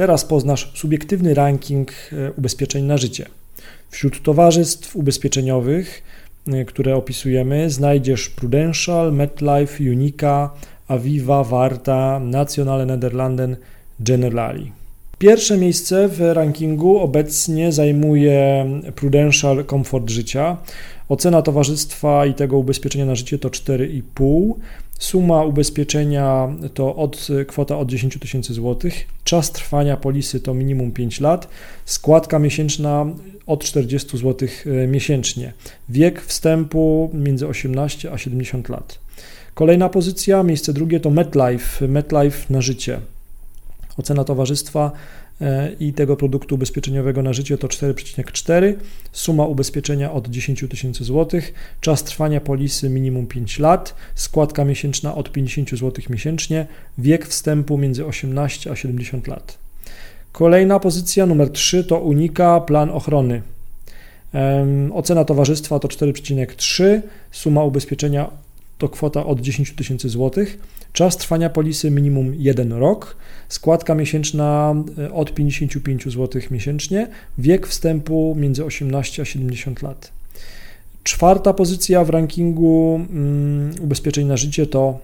Teraz poznasz subiektywny ranking e, ubezpieczeń na życie. Wśród towarzystw ubezpieczeniowych, e, które opisujemy, znajdziesz Prudential, MetLife, Unica, Aviva, Warta, Nationale Nederlanden, Generali. Pierwsze miejsce w rankingu obecnie zajmuje Prudential Comfort Życia. Ocena towarzystwa i tego ubezpieczenia na życie to 4,5. Suma ubezpieczenia to od, kwota od 10 tysięcy złotych. Czas trwania polisy to minimum 5 lat. Składka miesięczna od 40 zł e, miesięcznie. Wiek wstępu między 18 a 70 lat. Kolejna pozycja, miejsce drugie to MetLife, MetLife na życie. Ocena towarzystwa e, i tego produktu ubezpieczeniowego na życie to 4,4. Suma ubezpieczenia od 10 tysięcy złotych. Czas trwania polisy minimum 5 lat. Składka miesięczna od 50 zł miesięcznie. Wiek wstępu między 18 a 70 lat. Kolejna pozycja, numer 3 to Unika Plan Ochrony. Ocena towarzystwa to 4,3. Suma ubezpieczenia to kwota od 10 tysięcy złotych. Czas trwania polisy minimum 1 rok. Składka miesięczna e, od 55 zł miesięcznie. Wiek wstępu między 18 a 70 lat. Czwarta pozycja w rankingu um, ubezpieczeń na życie to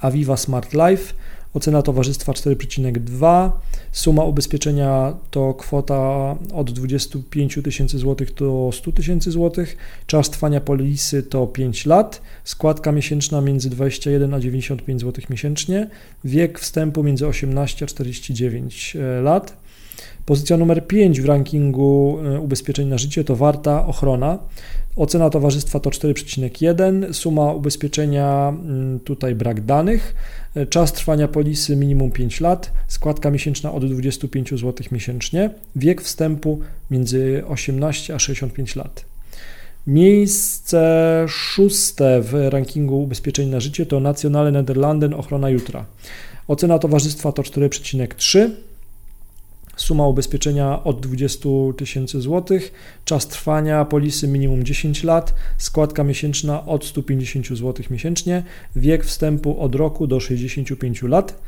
Aviva Smart Life. Ocena towarzystwa 4,2. Suma ubezpieczenia to kwota od 25 tysięcy złotych do 100 tysięcy złotych. Czas trwania polisy to 5 lat. Składka miesięczna między 21 a 95 zł miesięcznie. Wiek wstępu między 18 a 49 e, lat. Pozycja numer 5 w rankingu e, ubezpieczeń na życie to warta ochrona. Ocena towarzystwa to 4,1, suma ubezpieczenia mm, tutaj brak danych, e, czas trwania polisy minimum 5 lat, składka miesięczna od 25 zł miesięcznie, wiek wstępu między 18 a 65 lat. Miejsce szóste w rankingu ubezpieczeń na życie to Nationale Nederlanden Ochrona Jutra. Ocena towarzystwa to 4,3, Suma ubezpieczenia od 20 tysięcy złotych, czas trwania polisy minimum 10 lat, składka miesięczna od 150 zł miesięcznie, wiek wstępu od roku do 65 lat.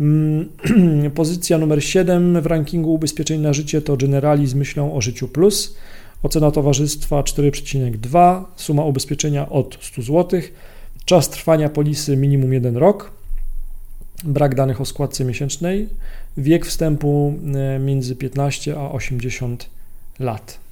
Mm, pozycja numer 7 w rankingu ubezpieczeń na życie to Generali z myślą o życiu plus. Ocena towarzystwa 4,2, suma ubezpieczenia od 100 zł, czas trwania polisy minimum 1 rok, brak danych o składce miesięcznej, wiek wstępu e, między 15 a 80 lat.